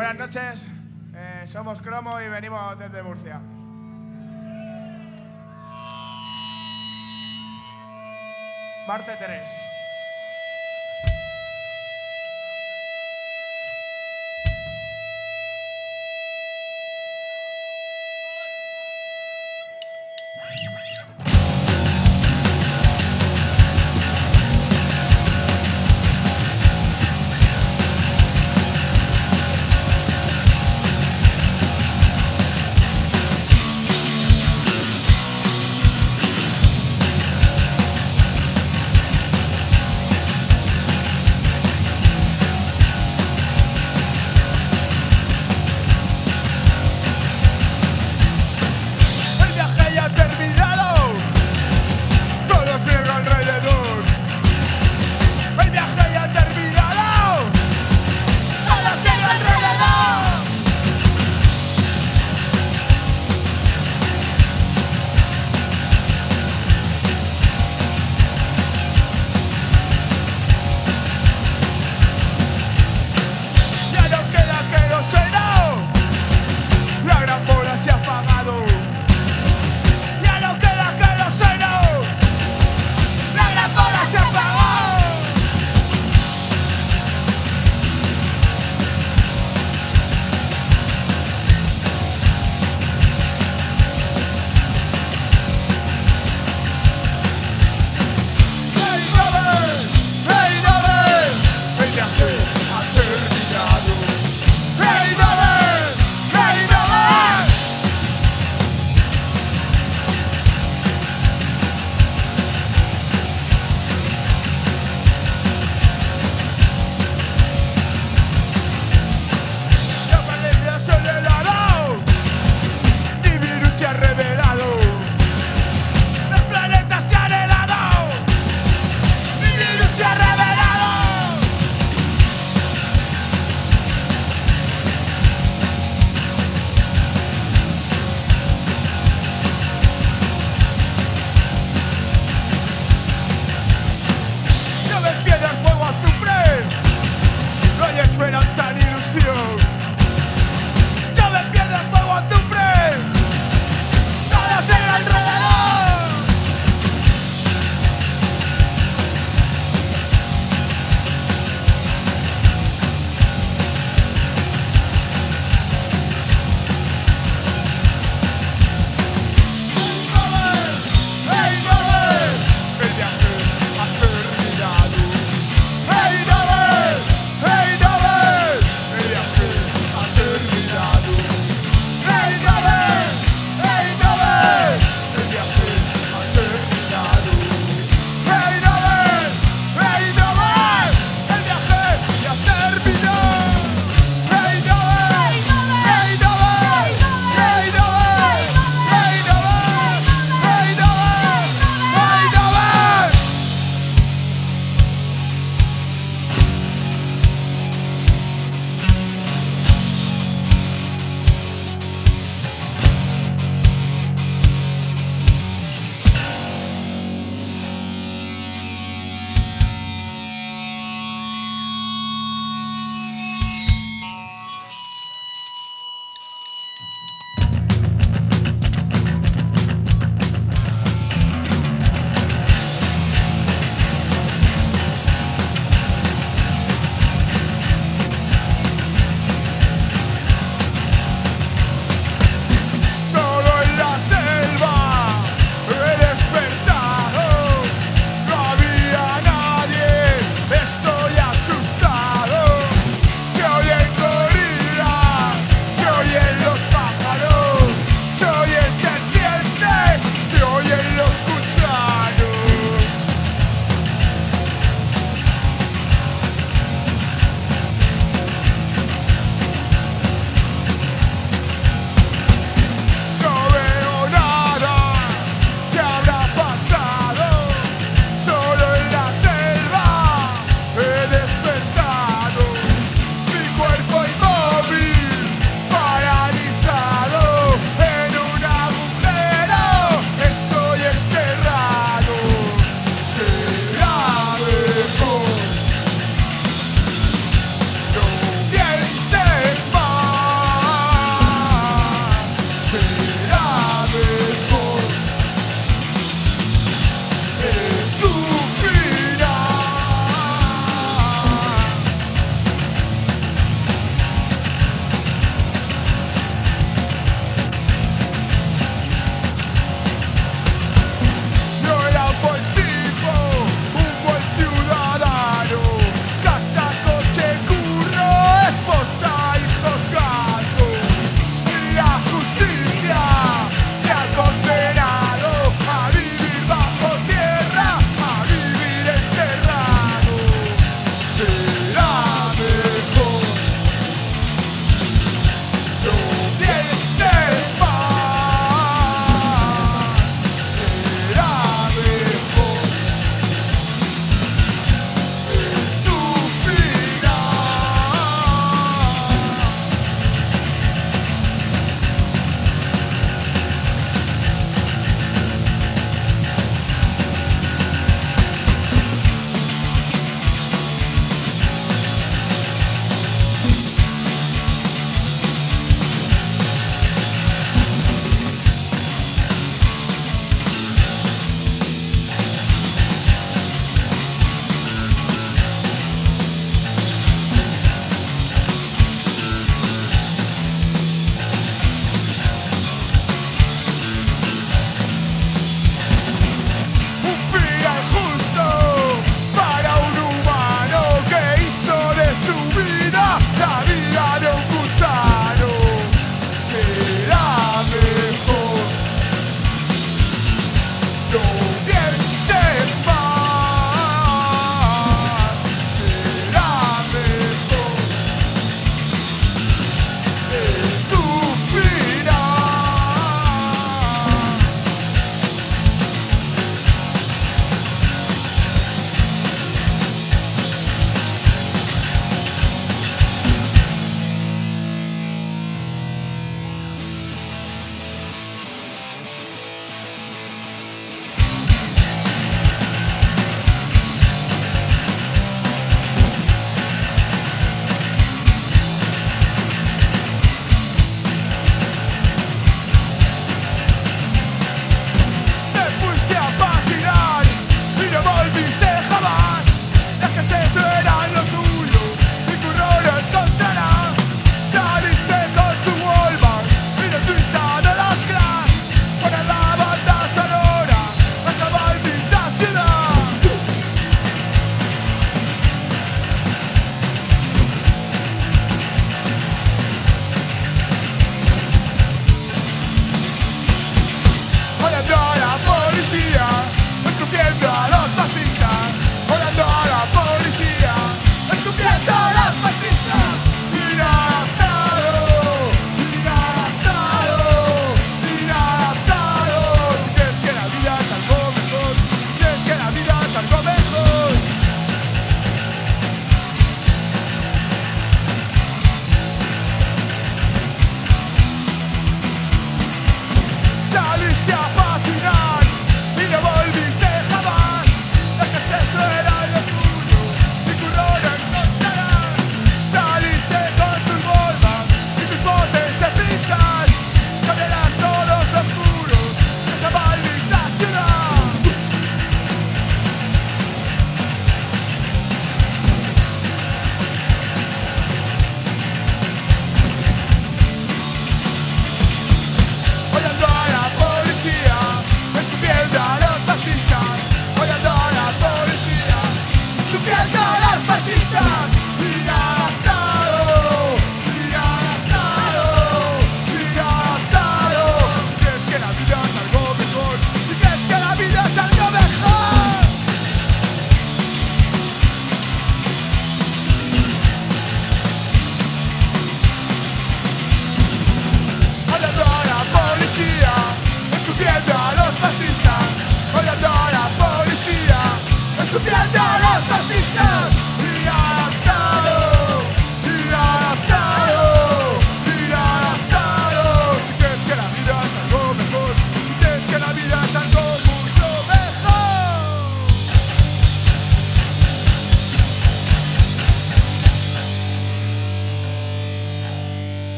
Buenas noches, eh, somos Cromo y venimos desde Murcia. Marte 3.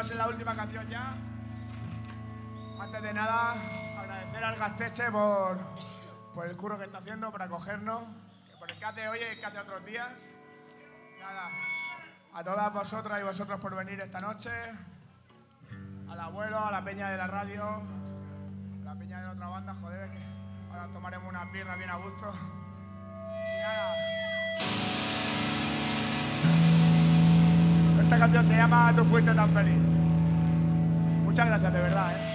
va a ser la última canción ya. Antes de nada, agradecer al Gasteche por, por el curro que está haciendo, por acogernos, por el que hace hoy y el que hace otros días. Nada, a todas vosotras y vosotros por venir esta noche, al abuelo, a la peña de la radio, a la peña de la otra banda, joder, que ahora tomaremos unas birras bien a gusto. Nada. Esta canción se llama Tú fuiste tan feliz. Muchas gracias, de verdad. ¿eh?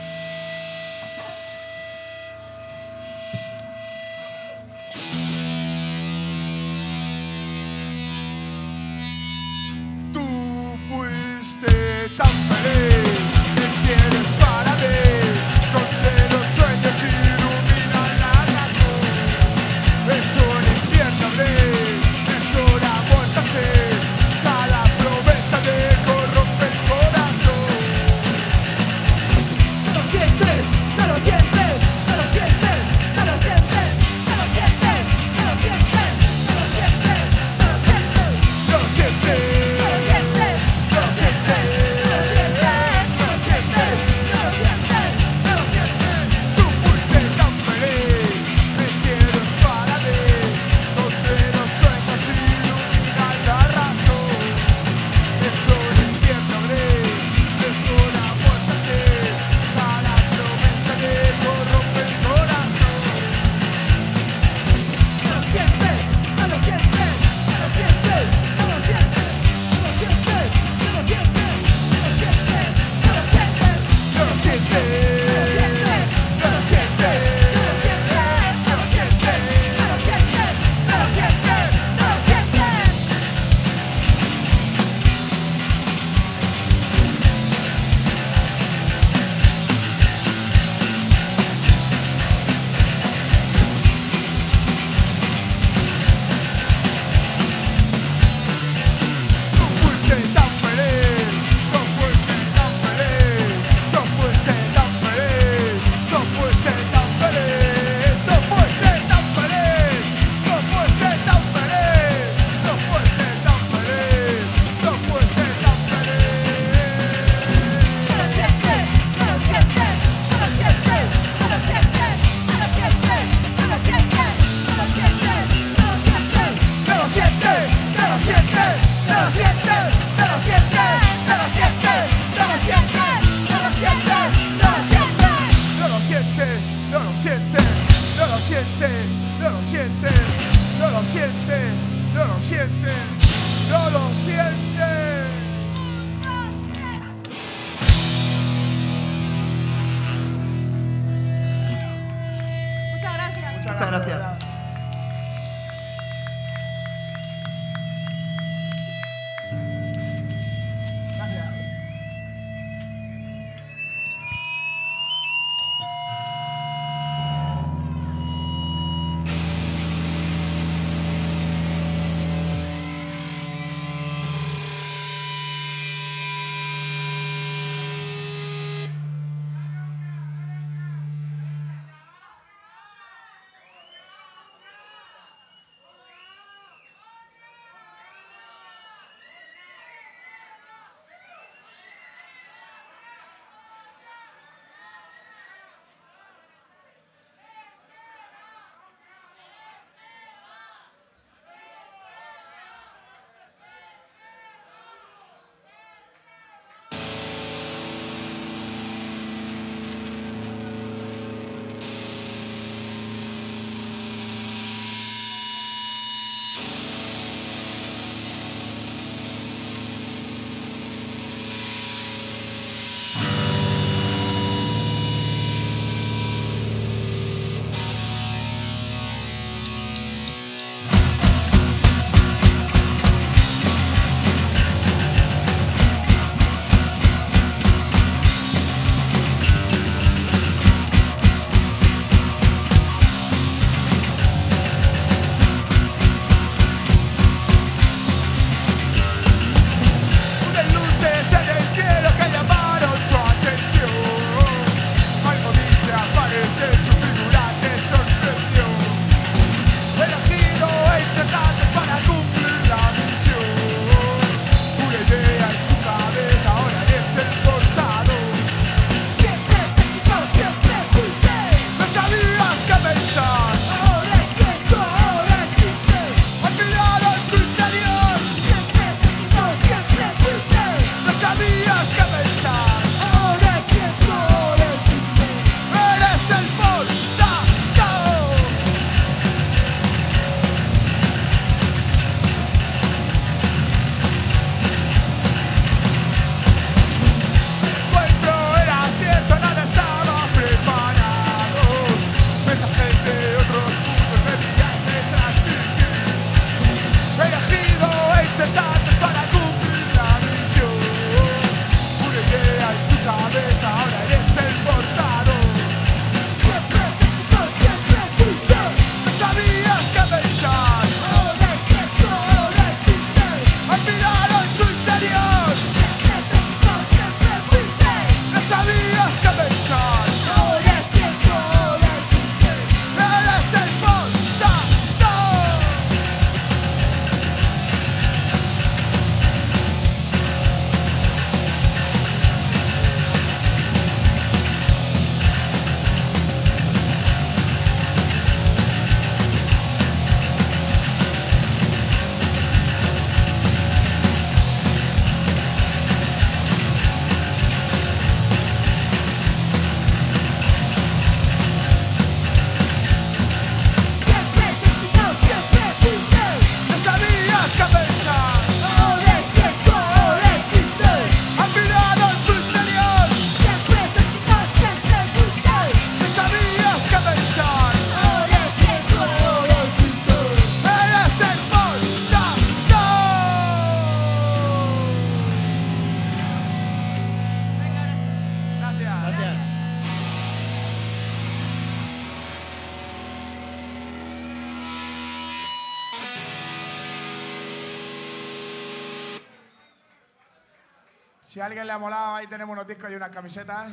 Ahí tenemos unos discos y unas camisetas.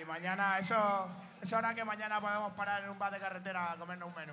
Y mañana, eso, eso hará que mañana podamos parar en un bar de carretera a comernos un menú.